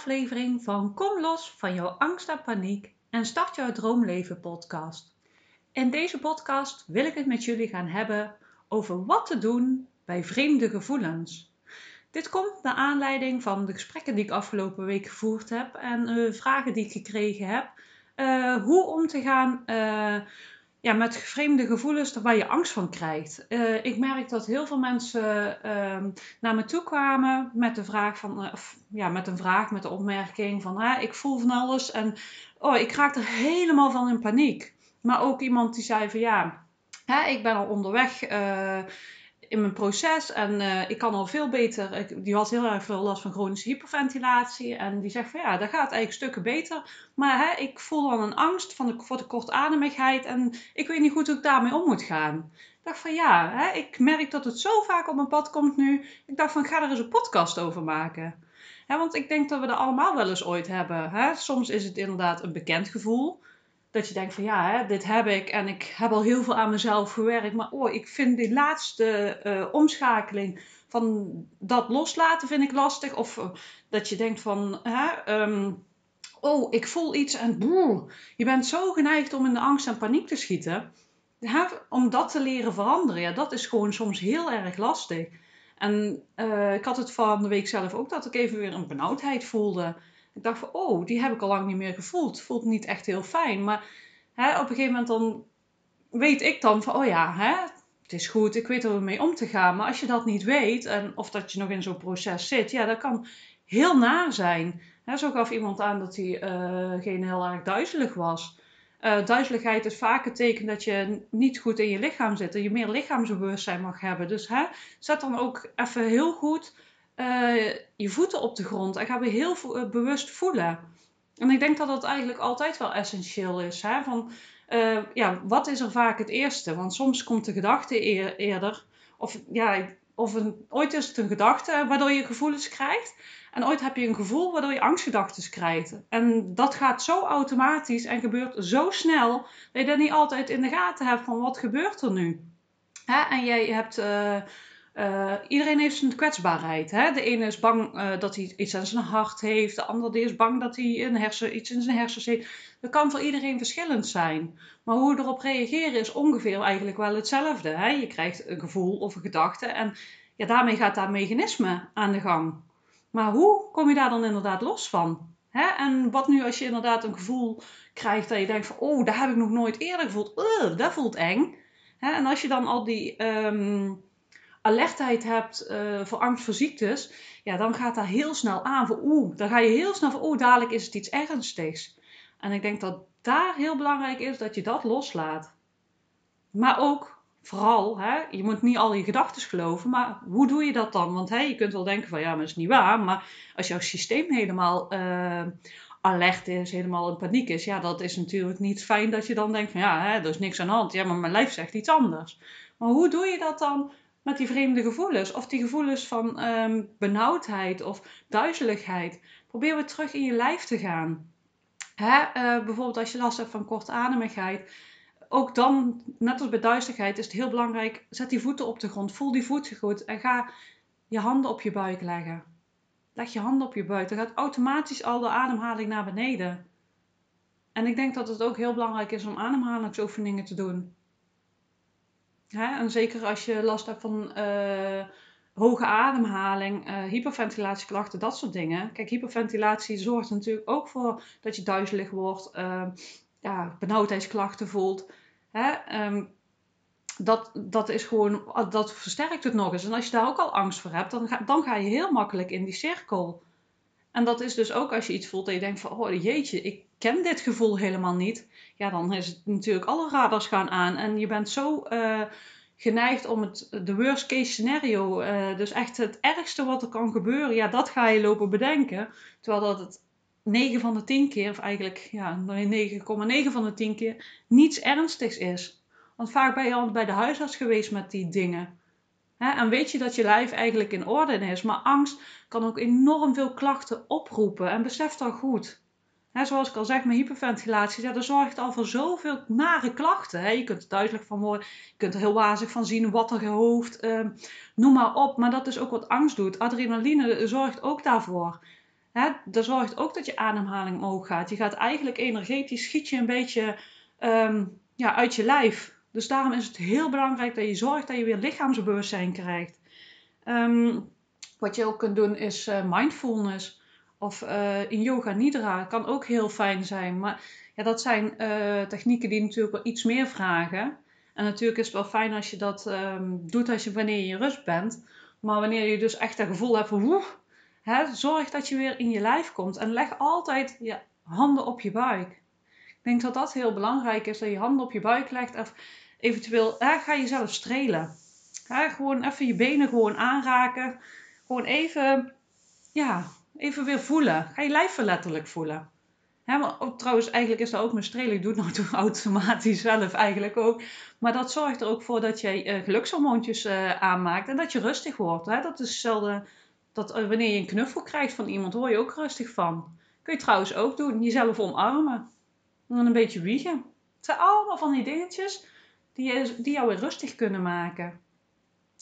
aflevering van Kom los van jouw angst en paniek en start jouw droomleven podcast. In deze podcast wil ik het met jullie gaan hebben over wat te doen bij vreemde gevoelens. Dit komt naar aanleiding van de gesprekken die ik afgelopen week gevoerd heb en uh, vragen die ik gekregen heb. Uh, hoe om te gaan uh, ja, met vreemde gevoelens waar je angst van krijgt. Uh, ik merk dat heel veel mensen uh, naar me toe kwamen met de vraag van, uh, of, ja, met een vraag, met de opmerking van, ah, ik voel van alles en oh, ik raak er helemaal van in paniek. Maar ook iemand die zei van, ja, hè, ik ben al onderweg eh, in mijn proces en uh, ik kan al veel beter. Ik, die had heel erg veel last van chronische hyperventilatie. En die zegt van ja, dat gaat eigenlijk stukken beter. Maar hè, ik voel dan een angst van de, voor de kortademigheid. En ik weet niet goed hoe ik daarmee om moet gaan. Ik dacht van ja, hè, ik merk dat het zo vaak op mijn pad komt nu. Ik dacht van ga er eens een podcast over maken. Hè, want ik denk dat we dat allemaal wel eens ooit hebben. Soms is het inderdaad een bekend gevoel dat je denkt van ja, hè, dit heb ik en ik heb al heel veel aan mezelf gewerkt. Maar oh, ik vind die laatste uh, omschakeling van dat loslaten vind ik lastig. Of uh, dat je denkt van, hè, um, oh, ik voel iets en boe, je bent zo geneigd om in de angst en paniek te schieten. Hè, om dat te leren veranderen, ja, dat is gewoon soms heel erg lastig. En uh, ik had het van de week zelf ook dat ik even weer een benauwdheid voelde. Ik dacht van, oh, die heb ik al lang niet meer gevoeld. Voelt niet echt heel fijn. Maar hè, op een gegeven moment dan weet ik dan van, oh ja, hè, het is goed, ik weet er mee om te gaan. Maar als je dat niet weet, en, of dat je nog in zo'n proces zit, ja, dat kan heel naar zijn. Hè, zo gaf iemand aan dat hij uh, heel erg duizelig was. Uh, duizeligheid is vaak het teken dat je niet goed in je lichaam zit. En je meer lichaamsbewustzijn mag hebben. Dus hè, zet dan ook even heel goed uh, je voeten op de grond en ga weer heel uh, bewust voelen. En ik denk dat dat eigenlijk altijd wel essentieel is. Hè? Van, uh, ja, wat is er vaak het eerste? Want soms komt de gedachte eer, eerder. Of, ja, of een, ooit is het een gedachte waardoor je gevoelens krijgt. En ooit heb je een gevoel waardoor je angstgedachten krijgt. En dat gaat zo automatisch en gebeurt zo snel dat je dat niet altijd in de gaten hebt van wat gebeurt er nu. Hè? En jij hebt uh, iedereen heeft zijn kwetsbaarheid. Hè? De ene is bang uh, dat hij iets aan zijn hart heeft. De andere is bang dat hij een hersen, iets in zijn hersens heeft. Dat kan voor iedereen verschillend zijn. Maar hoe we erop reageren is ongeveer eigenlijk wel hetzelfde. Je krijgt een gevoel of een gedachte. En ja, daarmee gaat dat mechanisme aan de gang. Maar hoe kom je daar dan inderdaad los van? Hè? En wat nu als je inderdaad een gevoel krijgt dat je denkt van... Oh, dat heb ik nog nooit eerder gevoeld. Uh, dat voelt eng. Hè? En als je dan al die... Um, alertheid hebt uh, voor angst voor ziektes, ja, dan gaat dat heel snel aan voor oeh, dan ga je heel snel van oeh, dadelijk is het iets ernstigs. En ik denk dat daar heel belangrijk is dat je dat loslaat. Maar ook, vooral, hè, je moet niet al je gedachten geloven, maar hoe doe je dat dan? Want hè, je kunt wel denken van ja, maar dat is niet waar. Maar als jouw systeem helemaal uh, alert is, helemaal in paniek is, ja, dat is natuurlijk niet fijn dat je dan denkt van ja, hè, er is niks aan de hand. Ja, maar mijn lijf zegt iets anders. Maar hoe doe je dat dan met die vreemde gevoelens. Of die gevoelens van um, benauwdheid of duizeligheid. Probeer weer terug in je lijf te gaan. Hè? Uh, bijvoorbeeld als je last hebt van kortademigheid. Ook dan, net als bij duizeligheid, is het heel belangrijk. Zet die voeten op de grond. Voel die voeten goed. En ga je handen op je buik leggen. Leg je handen op je buik. Dan gaat automatisch al de ademhaling naar beneden. En ik denk dat het ook heel belangrijk is om ademhalingsoefeningen te doen. Hè? En zeker als je last hebt van uh, hoge ademhaling, uh, hyperventilatieklachten, dat soort dingen. Kijk, hyperventilatie zorgt natuurlijk ook voor dat je duizelig wordt, uh, ja, benauwdheidsklachten voelt. Hè? Um, dat, dat is gewoon, dat versterkt het nog eens. En als je daar ook al angst voor hebt, dan ga, dan ga je heel makkelijk in die cirkel. En dat is dus ook als je iets voelt en je denkt van, oh jeetje, ik ken dit gevoel helemaal niet. Ja, dan is het natuurlijk alle radars gaan aan. En je bent zo uh, geneigd om het, de worst case scenario, uh, dus echt het ergste wat er kan gebeuren, ja, dat ga je lopen bedenken. Terwijl dat het 9 van de 10 keer, of eigenlijk ja, 9,9 van de 10 keer, niets ernstigs is. Want vaak ben je al bij de huisarts geweest met die dingen. En weet je dat je lijf eigenlijk in orde is. Maar angst kan ook enorm veel klachten oproepen. En besef dat goed. Zoals ik al zeg, mijn hyperventilatie, ja, dat zorgt al voor zoveel nare klachten. Hè. Je kunt er duidelijk van worden, je kunt er heel wazig van zien, wat er hoofd, uh, noem maar op. Maar dat is ook wat angst doet. Adrenaline zorgt ook daarvoor. Hè. Dat zorgt ook dat je ademhaling omhoog gaat. Je gaat eigenlijk energetisch, schiet je een beetje um, ja, uit je lijf. Dus daarom is het heel belangrijk dat je zorgt dat je weer lichaamsbewustzijn krijgt. Um, wat je ook kunt doen is uh, mindfulness. Of uh, in yoga nidra kan ook heel fijn zijn. Maar ja, dat zijn uh, technieken die natuurlijk wel iets meer vragen. En natuurlijk is het wel fijn als je dat um, doet als je, wanneer je rust bent. Maar wanneer je dus echt een gevoel hebt van woe, hè, zorg dat je weer in je lijf komt. En leg altijd je handen op je buik. Ik denk dat dat heel belangrijk is, dat je handen op je buik legt. Of eventueel hè, ga jezelf strelen. Hè, gewoon even je benen gewoon aanraken. Gewoon even, ja, even weer voelen. Ga je lijf letterlijk voelen. maar trouwens, eigenlijk is dat ook mijn strelen. Ik doe het nou automatisch zelf eigenlijk ook. Maar dat zorgt er ook voor dat je uh, gelukshormoontjes uh, aanmaakt en dat je rustig wordt. Hè? Dat is hetzelfde dat uh, wanneer je een knuffel krijgt van iemand, hoor je ook rustig van. Kun je trouwens ook doen. Jezelf omarmen. En een beetje wiegen. Het zijn allemaal van die dingetjes die, die jou weer rustig kunnen maken.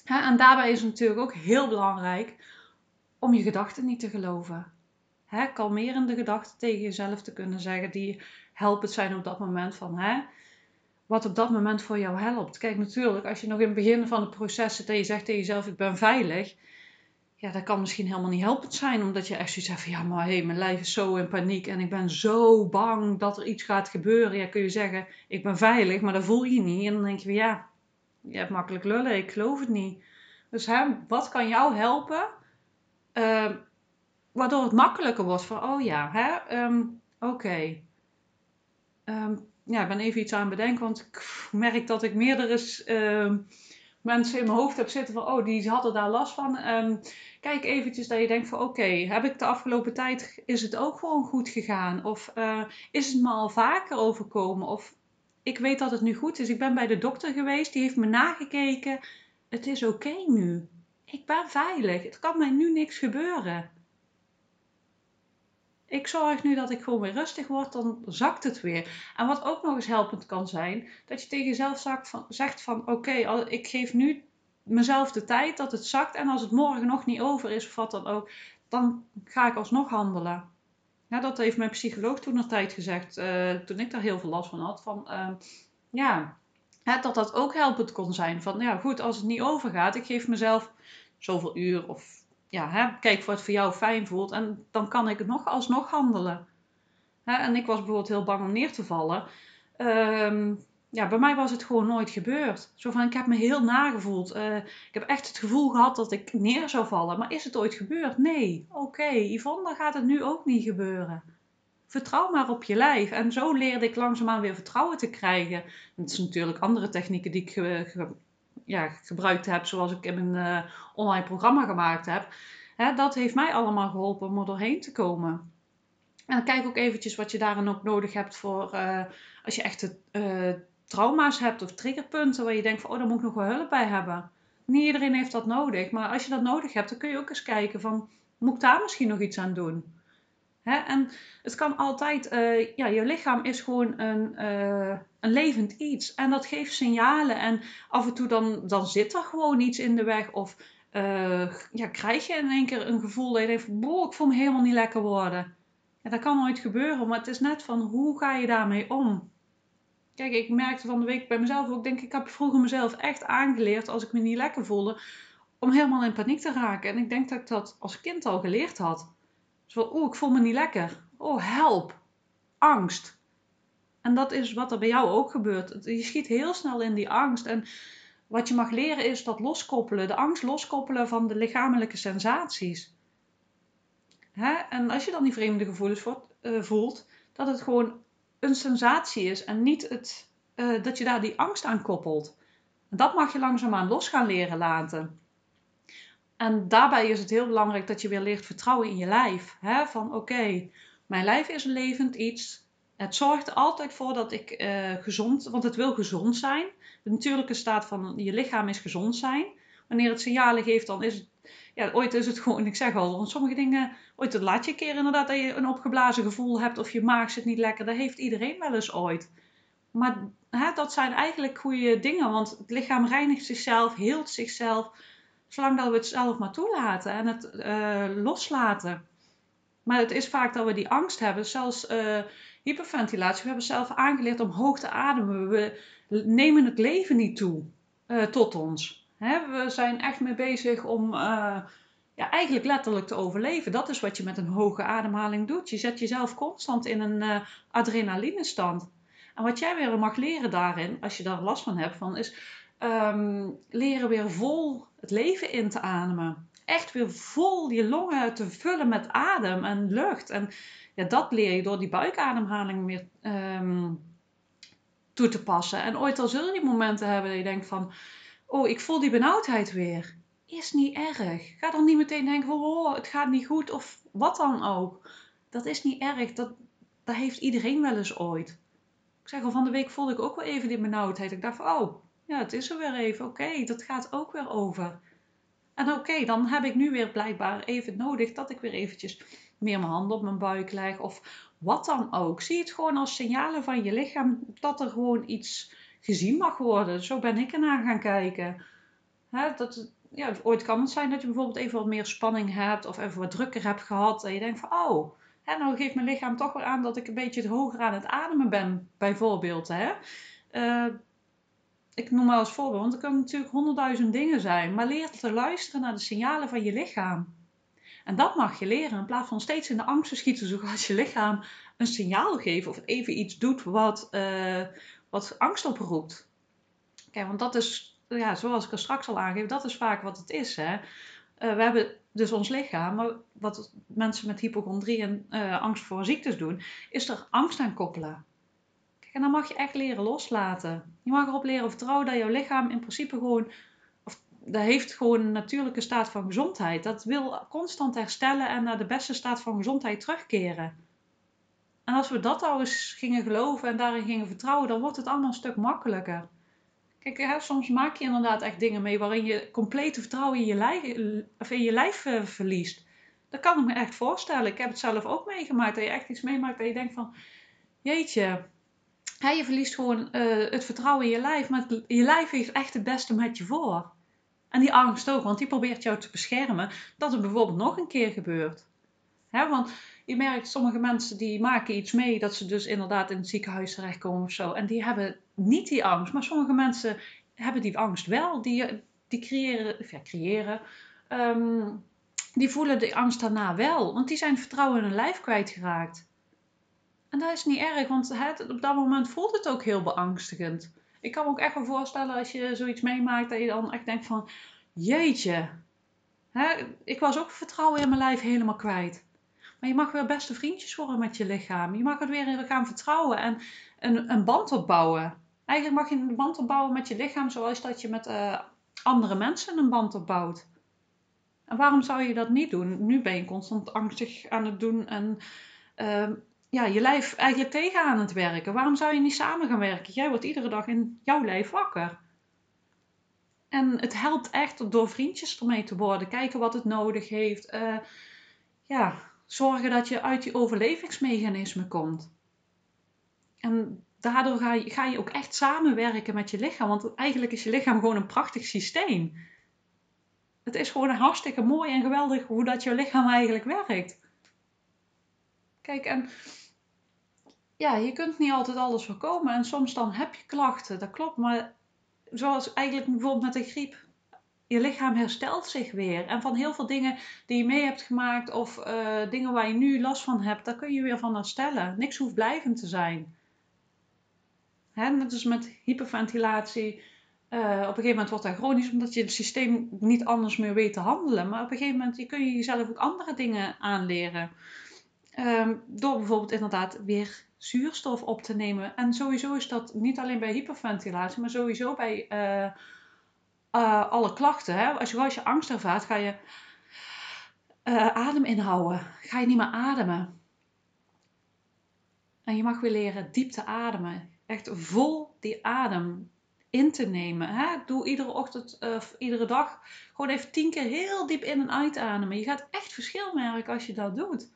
en daarbij is het natuurlijk ook heel belangrijk om je gedachten niet te geloven. Hè, kalmerende gedachten tegen jezelf te kunnen zeggen die helpend zijn op dat moment van wat op dat moment voor jou helpt. Kijk, natuurlijk, als je nog in het begin van het proces zit en je zegt tegen jezelf: Ik ben veilig. Ja, dat kan misschien helemaal niet helpend zijn, omdat je echt zoiets hebt van: Ja, maar hé, hey, mijn lijf is zo in paniek en ik ben zo bang dat er iets gaat gebeuren. Ja, kun je zeggen: Ik ben veilig, maar dat voel je niet. En dan denk je: Ja, je hebt makkelijk lullen, ik geloof het niet. Dus wat kan jou helpen Ehm, waardoor het makkelijker wordt van, oh ja, hè, um, oké. Ehm, ja, ik ben even iets aan het bedenken, want ik merk dat ik meerdere mensen in mijn hoofd heb zitten van, oh, die hadden daar last van. kijk eventjes dat je denkt van, oké, heb ik de afgelopen tijd, is het ook gewoon goed gegaan? Of uh, is het me al vaker overkomen? Of ik weet dat het nu goed is. Ik ben bij de dokter geweest, die heeft me nagekeken. Het is oké nu ik ben veilig. Het kan mij nu niks gebeuren. Ik zorg nu dat ik gewoon weer rustig word, dan zakt het weer. En wat ook nog eens helpend kan zijn, dat je tegen jezelf zegt van oké, ik geef nu mezelf de tijd dat het zakt. En als het morgen nog niet over is of wat dan ook, dan ga ik alsnog handelen. Dat heeft mijn psycholoog toen nog tijd gezegd, uh, toen ik daar heel veel last van had. Van, uh, ja, hè, dat dat ook helpend kon zijn. Van ja, goed, als het niet overgaat, ik geef mezelf zoveel uur of ja, hè, kijk wat voor jou fijn voelt en dan kan ik het nog alsnog handelen. Hè, en ik was bijvoorbeeld heel bang om neer te vallen. Ehm, ja, bij mij was het gewoon nooit gebeurd. Zo van, ik heb me heel nagevoeld. Uh, ik heb echt het gevoel gehad dat ik neer zou vallen. Maar is het ooit gebeurd? Nee. Oké, Yvonne, dan gaat het nu ook niet gebeuren. Vertrouw maar op je lijf. En zo leerde ik langzaamaan weer vertrouwen te krijgen. Dat is natuurlijk andere technieken die ik ja, gebruikt heb, zoals ik in een uh, online programma gemaakt heb. Hè, dat heeft mij allemaal geholpen om er doorheen te komen. En kijk ook eventjes wat je daarin ook nodig hebt voor uh, als je echte uh, trauma's hebt of triggerpunten waar je denkt van oh, daar moet ik nog wel hulp bij hebben. Niet iedereen heeft dat nodig, maar als je dat nodig hebt, dan kun je ook eens kijken van moet ik daar misschien nog iets aan doen? En het kan altijd, uh, ja, je lichaam is gewoon een, uh, een levend iets. En dat geeft signalen. En af en toe dan, dan zit er gewoon iets in de weg. Of uh, ja, krijg je in één keer een gevoel dat je denkt, boh, ik voel me helemaal niet lekker worden. Ja, dat kan nooit gebeuren, maar het is net van, hoe ga je daarmee om? Kijk, ik merkte van de week bij mezelf ook, denk ik, heb vroeger mezelf echt aangeleerd als ik me niet lekker voelde, om helemaal in paniek te raken. En ik denk dat ik dat als kind al geleerd had. Zo, oeh, ik voel me niet lekker. Oh, help. Angst. En dat is wat er bij jou ook gebeurt. Je schiet heel snel in die angst. En wat je mag leren is dat loskoppelen. De angst loskoppelen van de lichamelijke sensaties. Hè? En als je dan die vreemde gevoelens voelt, dat het gewoon een sensatie is en niet het, uh, dat je daar die angst aan koppelt. Dat mag je langzaamaan los gaan leren laten. En daarbij is het heel belangrijk dat je weer leert vertrouwen in je lijf. Hè? Van oké, mijn lijf is een levend iets. Het zorgt er altijd voor dat ik uh, gezond, want het wil gezond zijn. De natuurlijke staat van je lichaam is gezond zijn. wanneer het signalen geeft, dan is het, ja, ooit is het gewoon, ik zeg al, want sommige dingen, ooit laat je een keer inderdaad dat je een opgeblazen gevoel hebt of je maag zit niet lekker. Dat heeft iedereen wel eens ooit. Maar hè, dat zijn eigenlijk goede dingen, want het lichaam reinigt zichzelf, heelt zichzelf, zolang dat we het zelf maar toelaten en het uh, loslaten. Maar het is vaak dat we die angst hebben, zelfs uh, hyperventilatie. We hebben zelf aangeleerd om hoog te ademen. We nemen het leven niet toe uh, tot ons. Hè? We zijn echt mee bezig om ja, eigenlijk letterlijk te overleven. Dat is wat je met een hoge ademhaling doet. Je zet jezelf constant in een adrenalinestand. En wat jij weer mag leren daarin, als je daar last van hebt, van, is um, leren weer vol het leven in te ademen. Echt weer vol je longen te vullen met adem en lucht. En ja, dat leer je door die buikademhaling meer um, toe te passen. En ooit al zul je momenten hebben dat je denkt van, oh, ik voel die benauwdheid weer. Is niet erg. Ga dan niet meteen denken oh, het gaat niet goed of wat dan ook. Dat is niet erg. Dat, dat heeft iedereen wel eens ooit. Ik zeg al, van de week voelde ik ook wel even die benauwdheid. Ik dacht van, oh, ja, het is er weer even. Oké, dat gaat ook weer over. En oké, dan heb ik nu weer blijkbaar even nodig dat ik weer eventjes meer mijn handen op mijn buik leg of wat dan ook. Zie het gewoon als signalen van je lichaam dat er gewoon iets gezien mag worden. Zo ben ik ernaar gaan kijken. Dat, ja, ooit kan het zijn dat je bijvoorbeeld even wat meer spanning hebt of even wat drukker hebt gehad. En je denkt van, oh, nou geeft mijn lichaam toch weer aan dat ik een beetje hoger aan het ademen ben, bijvoorbeeld. Hè. Uh, ik noem maar als voorbeeld, want er kunnen natuurlijk honderdduizend dingen zijn. Maar leer te luisteren naar de signalen van je lichaam. En dat mag je leren in plaats van steeds in de angst te schieten, zoals je lichaam een signaal geeft of even iets doet wat, uh, wat angst oproept. Kijk, want dat is, ja, zoals ik er straks al aangeef, dat is vaak wat het is. Hè? Uh, we hebben dus ons lichaam, maar wat mensen met hypochondrie en uh, angst voor ziektes doen, is er angst aan koppelen. En dan mag je echt leren loslaten. Je mag erop leren vertrouwen dat jouw lichaam in principe gewoon, of dat heeft gewoon een natuurlijke staat van gezondheid. Dat wil constant herstellen en naar de beste staat van gezondheid terugkeren. En als we dat al eens gingen geloven en daarin gingen vertrouwen, dan wordt het allemaal een stuk makkelijker. Kijk, hè, soms maak je inderdaad echt dingen mee waarin je complete vertrouwen in je lijf, of in je lijf uh, verliest. Dat kan ik me echt voorstellen. Ik heb het zelf ook meegemaakt. Dat je echt iets meemaakt dat je denkt van... Jeetje, je verliest gewoon uh, het vertrouwen in je lijf. Maar je lijf heeft echt het beste met je voor. En die angst ook, want die probeert jou te beschermen dat het bijvoorbeeld nog een keer gebeurt. Want je merkt, sommige mensen die maken iets mee dat ze dus inderdaad in het ziekenhuis terechtkomen of zo. En die hebben niet die angst, maar sommige mensen hebben die angst wel. Die, die creëren, ja, creëren um, die voelen de angst daarna wel, want die zijn vertrouwen in hun lijf kwijtgeraakt. En dat is niet erg, want op dat moment voelt het ook heel beangstigend. Ik kan me ook echt wel voorstellen als je zoiets meemaakt, dat je dan echt denkt van, jeetje, hè, ik was ook vertrouwen in mijn lijf helemaal kwijt. Maar je mag weer beste vriendjes worden met je lichaam. Je mag het weer gaan vertrouwen en een, een band opbouwen. Eigenlijk mag je een band opbouwen met je lichaam zoals dat je met uh, andere mensen een band opbouwt. En waarom zou je dat niet doen? Nu ben je constant angstig aan het doen en uh, ja, je lijf eigenlijk tegen aan het werken. Waarom zou je niet samen gaan werken? Jij wordt iedere dag in jouw lijf wakker. En het helpt echt door vriendjes ermee te worden. Kijken wat het nodig heeft. Uh, ja, zorgen dat je uit die overlevingsmechanismen komt. En daardoor ga je, ga je ook echt samenwerken met je lichaam. Want eigenlijk is je lichaam gewoon een prachtig systeem. Het is gewoon hartstikke mooi en geweldig hoe dat je lichaam eigenlijk werkt. Kijk, en ja, je kunt niet altijd alles voorkomen. En soms dan heb je klachten, dat klopt. Maar zoals eigenlijk bijvoorbeeld met de griep. Je lichaam herstelt zich weer. En van heel veel dingen die je mee hebt gemaakt of uh, dingen waar je nu last van hebt, daar kun je weer van herstellen. Niks hoeft blijvend te zijn. Hè, net als met hyperventilatie. Uh, op een gegeven moment wordt dat chronisch omdat je het systeem niet anders meer weet te handelen. Maar op een gegeven moment kun je jezelf ook andere dingen aanleren. Um, door bijvoorbeeld inderdaad weer zuurstof op te nemen. En sowieso is dat niet alleen bij hyperventilatie, maar sowieso bij uh, uh, alle klachten. Hè? Als, je, als je angst ervaart, ga je uh, adem inhouden. Ga je niet meer ademen. En je mag weer leren diep te ademen. Echt vol die adem. in te nemen. Hè? Doe iedere ochtend of iedere dag gewoon even tien keer heel diep in en uitademen. Je gaat echt verschil merken als je dat doet.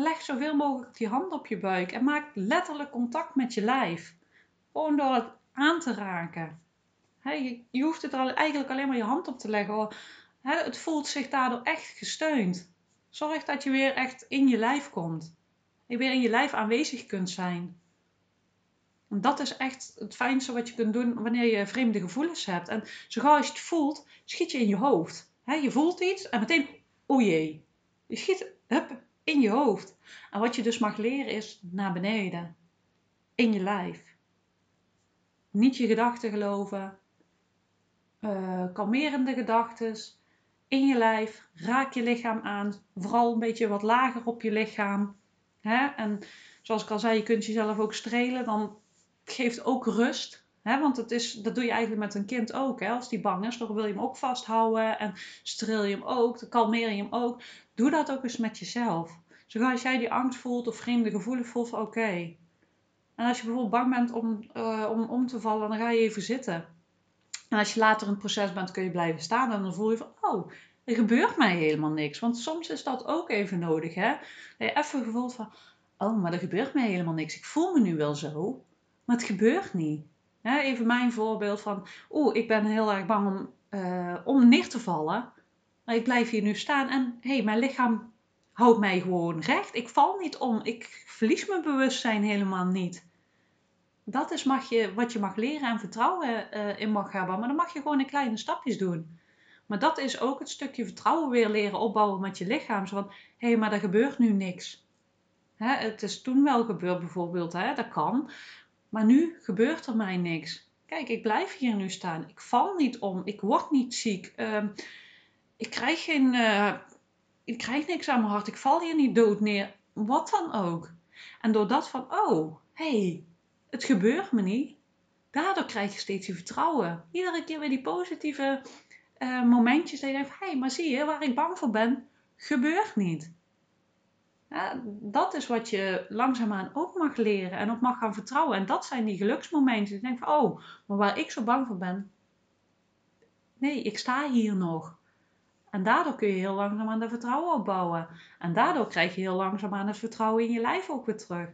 Leg zoveel mogelijk die hand op je buik en maak letterlijk contact met je lijf. Gewoon door het aan te raken. je, je, hoeft het er eigenlijk alleen maar je hand op te leggen. het voelt zich daardoor echt gesteund. Zorg dat je weer echt in je lijf komt. Je weer in je lijf aanwezig kunt zijn. Dat is echt het fijnste wat je kunt doen wanneer je vreemde gevoelens hebt. En zo gauw als je het voelt, schiet je in je hoofd. je voelt iets en meteen, o jee. Je schiet hup, in je hoofd. En wat je dus mag leren is naar beneden. In je lijf. Niet je gedachten geloven. Uh, kalmerende gedachten. In je lijf. Raak je lichaam aan. Vooral een beetje wat lager op je lichaam. Hè? En zoals ik al zei, je kunt jezelf ook strelen. Dan geeft ook rust. Want het is, dat doe je eigenlijk met een kind ook. Hè? Als die bang is, dan wil je hem ook vasthouden. En streel je hem ook. Dan kalmeer je hem ook. Doe dat ook eens met jezelf. Zoals jij die angst voelt of vreemde gevoelens voelt, oké. En als je bijvoorbeeld bang bent om, uh, om om te vallen, dan ga je even zitten. En als je later in het proces bent, kun je blijven staan. En dan voel je van, oh, er gebeurt mij helemaal niks. Want soms is dat ook even nodig, hè. Dat even gevoeld van, oh, maar er gebeurt mij helemaal niks. Ik voel me nu wel zo, maar het gebeurt niet. Even mijn voorbeeld van, oeh, ik ben heel erg bang om, uh, om neer te vallen. Maar ik blijf hier nu staan en hé, hey, mijn lichaam houdt mij gewoon recht. Ik val niet om. Ik verlies mijn bewustzijn helemaal niet. Dat is mag je, wat je mag leren en vertrouwen uh, in mag hebben. Maar dan mag je gewoon in kleine stapjes doen. Maar dat is ook het stukje vertrouwen weer leren opbouwen met je lichaam. Zo van, hé, hey, maar er gebeurt nu niks. Hè, het is toen wel gebeurd bijvoorbeeld, hè, dat kan. Maar nu gebeurt er mij niks. Kijk, ik blijf hier nu staan. Ik val niet om. Ik word niet ziek. Uh, ik krijg geen uh, ik krijg niks aan mijn hart, ik val hier niet dood neer, wat dan ook. En door dat van, oh, hey, het gebeurt me niet, daardoor krijg je steeds je vertrouwen. Iedere keer weer die positieve uh, momentjes dat je denkt, hé, hey, maar zie je, waar ik bang voor ben, gebeurt niet. Dat is wat je langzaamaan ook mag leren en op mag gaan vertrouwen. En dat zijn die geluksmomenten. Je denkt van, oh, maar waar ik zo bang voor ben, nee, ik sta hier nog. En daardoor kun je heel langzaam aan de vertrouwen opbouwen. En daardoor krijg je heel langzaam aan het vertrouwen in je lijf ook weer terug.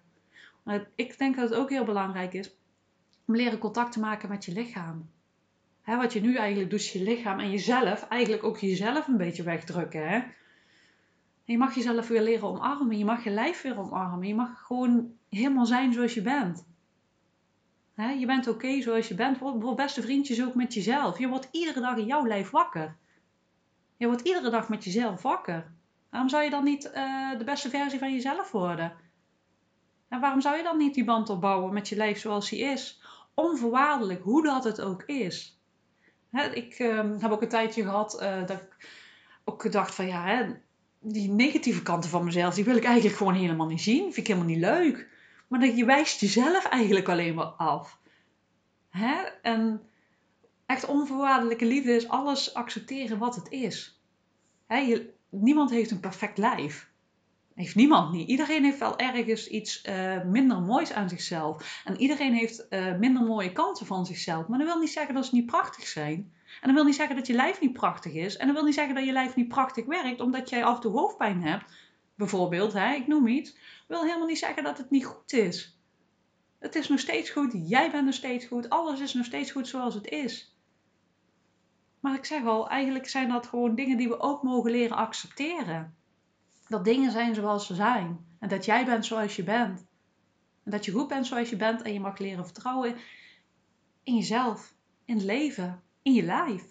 Ik denk dat het ook heel belangrijk is om leren contact te maken met je lichaam. wat je nu eigenlijk doet, is je lichaam en jezelf, eigenlijk ook jezelf een beetje wegdrukken. Hè? Je mag jezelf weer leren omarmen. Je mag je lijf weer omarmen. Je mag gewoon helemaal zijn zoals je bent. je bent oké zoals je bent. Word beste vriendjes ook met jezelf. Je wordt iedere dag in jouw lijf wakker. Je wordt iedere dag met jezelf wakker. Waarom zou je dan niet uh, de beste versie van jezelf worden? En waarom zou je dan niet die band opbouwen met je lijf zoals hij is? Onvoorwaardelijk, hoe dat het ook is. Ik uh, heb ook een tijdje gehad uh, dat ik ook gedacht van ja, hè, die negatieve kanten van mezelf, die wil ik eigenlijk gewoon helemaal niet zien. Vind ik helemaal niet leuk. Maar dat je wijst jezelf eigenlijk alleen maar af. Hè? En echt onvoorwaardelijke liefde is alles accepteren wat het is. je, niemand heeft een perfect lijf. Heeft niemand niet. Iedereen heeft wel ergens iets uh, minder moois aan zichzelf. En iedereen heeft uh, minder mooie kanten van zichzelf. Maar dat wil niet zeggen dat ze niet prachtig zijn. En dat wil niet zeggen dat je lijf niet prachtig is. En dat wil niet zeggen dat je lijf niet prachtig werkt omdat jij af en toe hoofdpijn hebt. Bijvoorbeeld, hè, ik noem iets. Dat wil helemaal niet zeggen dat het niet goed is. Het is nog steeds goed. Jij bent nog steeds goed. Alles is nog steeds goed zoals het is. Maar ik zeg al, eigenlijk zijn dat gewoon dingen die we ook mogen leren accepteren. Dat dingen zijn zoals ze zijn. En dat jij bent zoals je bent. En dat je goed bent zoals je bent. En je mag leren vertrouwen in jezelf, in het leven, in je lijf.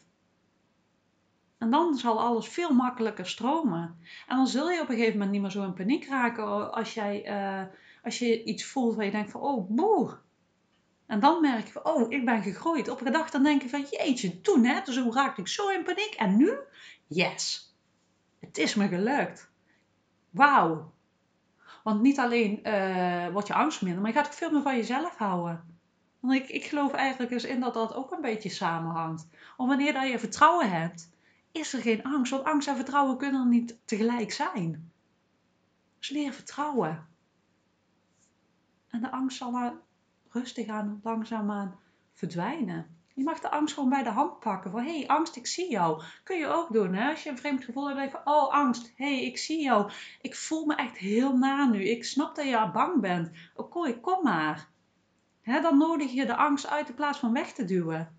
En dan zal alles veel makkelijker stromen. En dan zul je op een gegeven moment niet meer zo in paniek raken als, jij, uh, als je iets voelt waar je denkt van, oh boer, en dan merk je van, oh, ik ben gegroeid. Op een dag dan denk je van, jeetje, toen hè, dus hoe raakte ik zo in paniek. En nu, yes, het is me gelukt. Wauw. Want niet alleen uh, wordt je angst minder, maar je gaat ook veel meer van jezelf houden. Want ik, geloof eigenlijk eens in dat dat ook een beetje samenhangt. Want wanneer dat je vertrouwen hebt, is er geen angst. Want angst en vertrouwen kunnen niet tegelijk zijn. Dus leer vertrouwen. En de angst zal er rustig aan, langzaamaan verdwijnen. Je mag de angst gewoon bij de hand pakken. Van, hé, hey, angst, ik zie jou. Kun je ook doen, hè? Als je een vreemd gevoel hebt, denk je oh, angst, hé, hey, ik zie jou. Ik voel me echt heel na nu. Ik snap dat je bang bent. Oké, kom maar. Dan nodig je de angst uit in plaats van weg te duwen.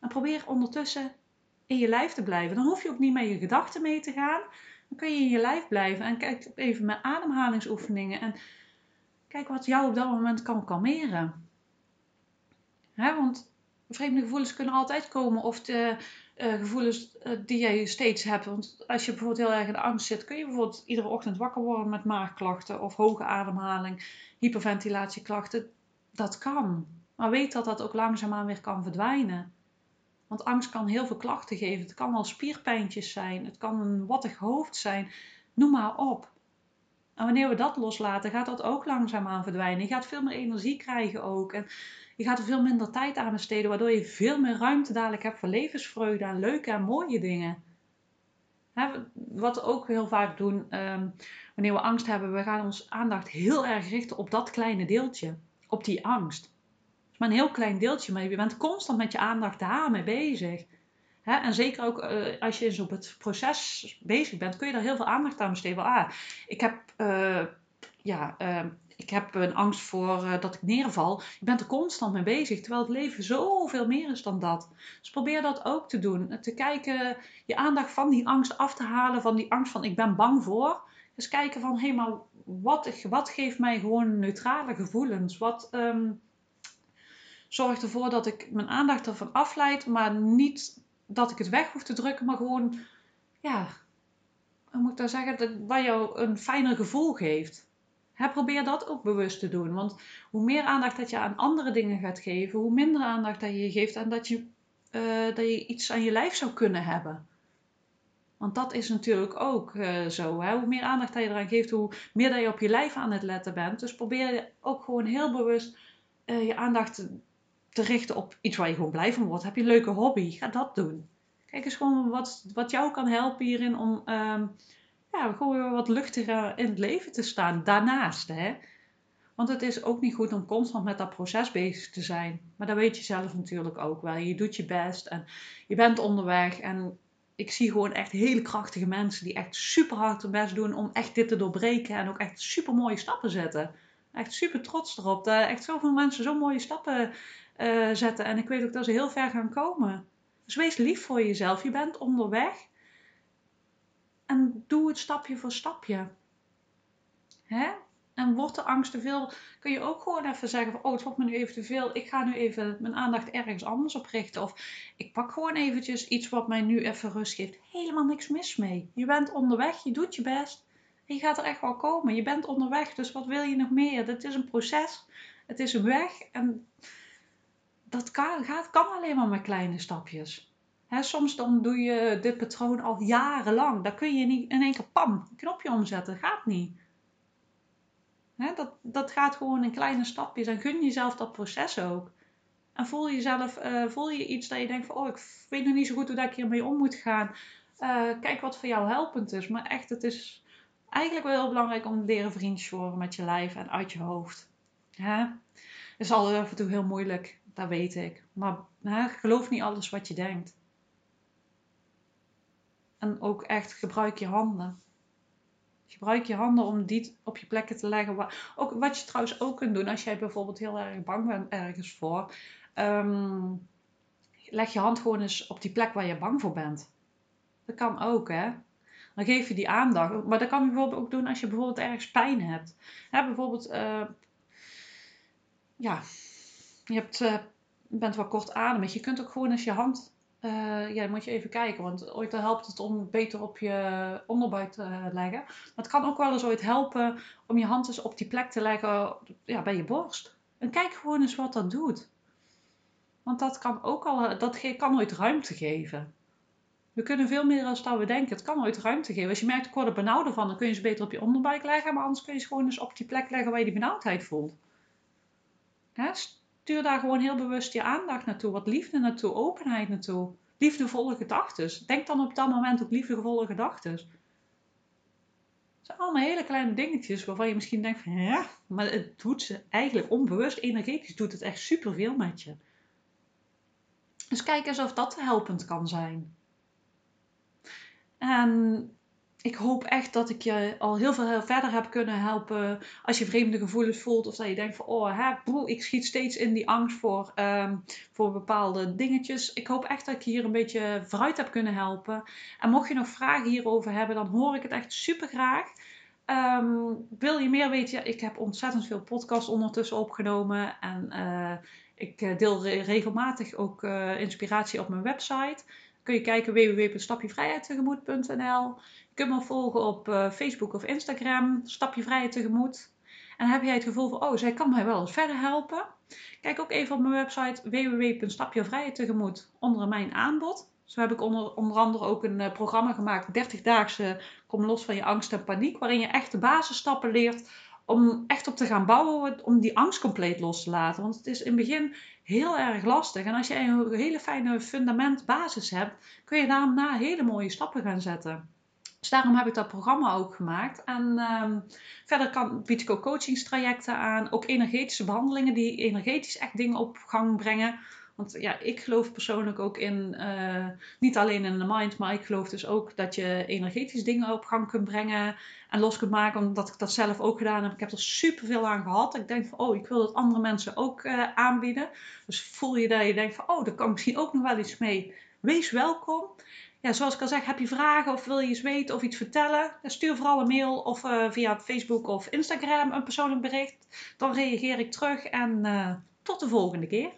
En probeer ondertussen in je lijf te blijven. Dan hoef je ook niet met je gedachten mee te gaan. Dan kun je in je lijf blijven. En kijk even met ademhalingsoefeningen. En kijk wat jou op dat moment kan kalmeren. Want vreemde gevoelens kunnen altijd komen. Of de uh, gevoelens uh, die jij steeds hebt. Want als je bijvoorbeeld heel erg in angst zit, kun je bijvoorbeeld iedere ochtend wakker worden met maagklachten of hoge ademhaling, hyperventilatieklachten. Dat kan. Maar weet dat dat ook langzaamaan weer kan verdwijnen. Want angst kan heel veel klachten geven. Het kan wel spierpijntjes zijn. Het kan een wattig hoofd zijn. Noem maar op. En wanneer we dat loslaten, gaat dat ook langzaamaan verdwijnen. Je gaat veel meer energie krijgen ook. En je gaat er veel minder tijd aan besteden, waardoor je veel meer ruimte dadelijk hebt voor levensvreugde en leuke en mooie dingen. wat we ook heel vaak doen ehm, wanneer we angst hebben, we gaan ons aandacht heel erg richten op dat kleine deeltje, op die angst. Het is maar een heel klein deeltje, maar je bent constant met je aandacht daarmee bezig. en zeker ook uh, als je eens op het proces bezig bent, kun je daar heel veel aandacht aan besteden. Ah, ik heb uh, ja, uh, ik heb een angst voor uh, dat ik neerval. Je bent er constant mee bezig, terwijl het leven zoveel meer is dan dat. Dus probeer dat ook te doen. Te kijken, je aandacht van die angst af te halen, van die angst van ik ben bang voor. Dus kijken van, hé, maar wat, wat geeft mij gewoon neutrale gevoelens? Wat um, zorgt ervoor dat ik mijn aandacht ervan afleid, maar niet dat ik het weg hoef te drukken, maar gewoon, ja, hoe moet ik daar zeggen, dat, wat jou een fijner gevoel geeft probeer dat ook bewust te doen. Want hoe meer aandacht dat je aan andere dingen gaat geven, hoe minder aandacht dat je geeft aan dat je, uh, dat je iets aan je lijf zou kunnen hebben. Want dat is natuurlijk ook uh, zo. Hoe meer aandacht dat je eraan geeft, hoe meer dat je op je lijf aan het letten bent. Dus probeer ook gewoon heel bewust uh, je aandacht te, te, richten op iets waar je gewoon blij van wordt. Heb je een leuke hobby? Ga dat doen. Kijk eens gewoon wat, wat jou kan helpen hierin om um, ja, gewoon wat luchtiger in het leven te staan. Daarnaast, hè. Want het is ook niet goed om constant met dat proces bezig te zijn. Maar dat weet je zelf natuurlijk ook wel. Je doet je best en je bent onderweg. En ik zie gewoon echt hele krachtige mensen die echt super hard hun best doen om echt dit te doorbreken. En ook echt super mooie stappen zetten. Echt super trots erop. Dat echt zoveel mensen zo mooie stappen uh, zetten. En ik weet ook dat ze heel ver gaan komen. Dus wees lief voor jezelf. Je bent onderweg. En doe het stapje voor stapje. Hè? En wordt de angst te veel, kun je ook gewoon even zeggen van, oh, het wordt me nu even te veel. Ik ga nu even mijn aandacht ergens anders op richten. Of ik pak gewoon eventjes iets wat mij nu even rust geeft. Helemaal niks mis mee. Je bent onderweg, je doet je best. Je gaat er echt wel komen. Je bent onderweg, dus wat wil je nog meer? Het is een proces. Het is een weg. En dat kan, gaat, kan alleen maar met kleine stapjes soms dan doe je dit patroon al jarenlang. Daar kun je niet in één keer pam, een knopje omzetten. Gaat niet. Dat, dat gaat gewoon in kleine stapjes. En gun jezelf dat proces ook. En voel jezelf, uh, voel je iets dat je denkt van, oh, ik weet nog niet zo goed hoe dat ik hiermee om moet gaan. Uh, kijk wat voor jou helpend is. Maar echt, het is eigenlijk wel heel belangrijk om te leren vriendjes worden met je lijf en uit je hoofd. Het is altijd af en toe heel moeilijk, dat weet ik. Maar geloof niet alles wat je denkt. En ook echt gebruik je handen. Gebruik je handen om die op je plekken te leggen. Ook, wat je trouwens ook kunt doen als jij bijvoorbeeld heel erg bang bent ergens voor. Ehm, leg je hand gewoon eens op die plek waar je bang voor bent. Dat kan ook, hè. Dan geef je die aandacht. Maar dat kan je bijvoorbeeld ook doen als je bijvoorbeeld ergens pijn hebt. Bijvoorbeeld, uh, ja, je hebt, uh, bent wel kortademig. Je kunt ook gewoon eens je hand uh, ja, moet je even kijken, want ooit helpt het om beter op je onderbuik te leggen. Maar het kan ook wel eens ooit helpen om je hand eens op die plek te leggen ja, bij je borst. En kijk gewoon eens wat dat doet. Want dat kan ook al, dat kan ooit ruimte geven. We kunnen veel meer dan we denken. Het kan ooit ruimte geven. Als je merkt, ik word er benauwd van, dan kun je ze beter op je onderbuik leggen. Maar anders kun je ze gewoon eens op die plek leggen waar je die benauwdheid voelt. Stuur daar gewoon heel bewust je aandacht naartoe. Wat liefde naartoe, openheid naartoe. Liefdevolle gedachten. Denk dan op dat moment ook liefdevolle gedachten. Het zijn allemaal hele kleine dingetjes waarvan je misschien denkt van ja, maar het doet ze eigenlijk onbewust, energetisch doet het echt superveel met je. Dus kijk eens of dat helpend kan zijn. En ik hoop echt dat ik je al heel veel verder heb kunnen helpen. Als je vreemde gevoelens voelt of dat je denkt van, oh, hè, boe, ik schiet steeds in die angst voor, um, voor bepaalde dingetjes. Ik hoop echt dat ik je hier een beetje vooruit heb kunnen helpen. En mocht je nog vragen hierover hebben, dan hoor ik het echt super graag. Um, wil je meer weten? Ja, ik heb ontzettend veel podcasts ondertussen opgenomen. En uh, ik eh, deel regelmatig ook uh, inspiratie op mijn website. Kun je kijken www.stapjevrijheidtegemoet.nl. Je kunt me volgen op uh, Facebook of Instagram, Stapje Vrijheid Tegemoet. En heb jij het gevoel van, oh, zij kan mij wel verder helpen? Kijk ook even op mijn website www.stapjevrijheidtegemoet onder mijn aanbod. Zo heb ik onder, onder andere ook een uh, programma gemaakt, 30-daagse Kom los van je angst en paniek, waarin je echt de basisstappen leert om echt op te gaan bouwen, om die angst compleet los te laten. Want het is in het begin heel erg lastig. En als je een hele fijne fundament basis hebt, kun je daarna hele mooie stappen gaan zetten. Dus daarom heb ik dat programma ook gemaakt. En um, verder kan, bied ik ook coachingstrajecten aan. Ook energetische behandelingen die energetisch echt dingen op gang brengen. Want ja, ik geloof persoonlijk ook in, uh, niet alleen in de mind, maar ik geloof dus ook dat je energetisch dingen op gang kunt brengen en los kunt maken. Omdat ik dat zelf ook gedaan heb. Ik heb er superveel aan gehad. Ik denk van, oh, ik wil dat andere mensen ook uh, aanbieden. Dus voel je dat je denkt van, oh, daar kan misschien ook nog wel iets mee. Wees welkom ja, zoals ik al zeg, heb je vragen of wil je iets weten of iets vertellen? Stuur vooral een mail of uh, via Facebook of Instagram een persoonlijk bericht. Dan reageer ik terug en uh, tot de volgende keer.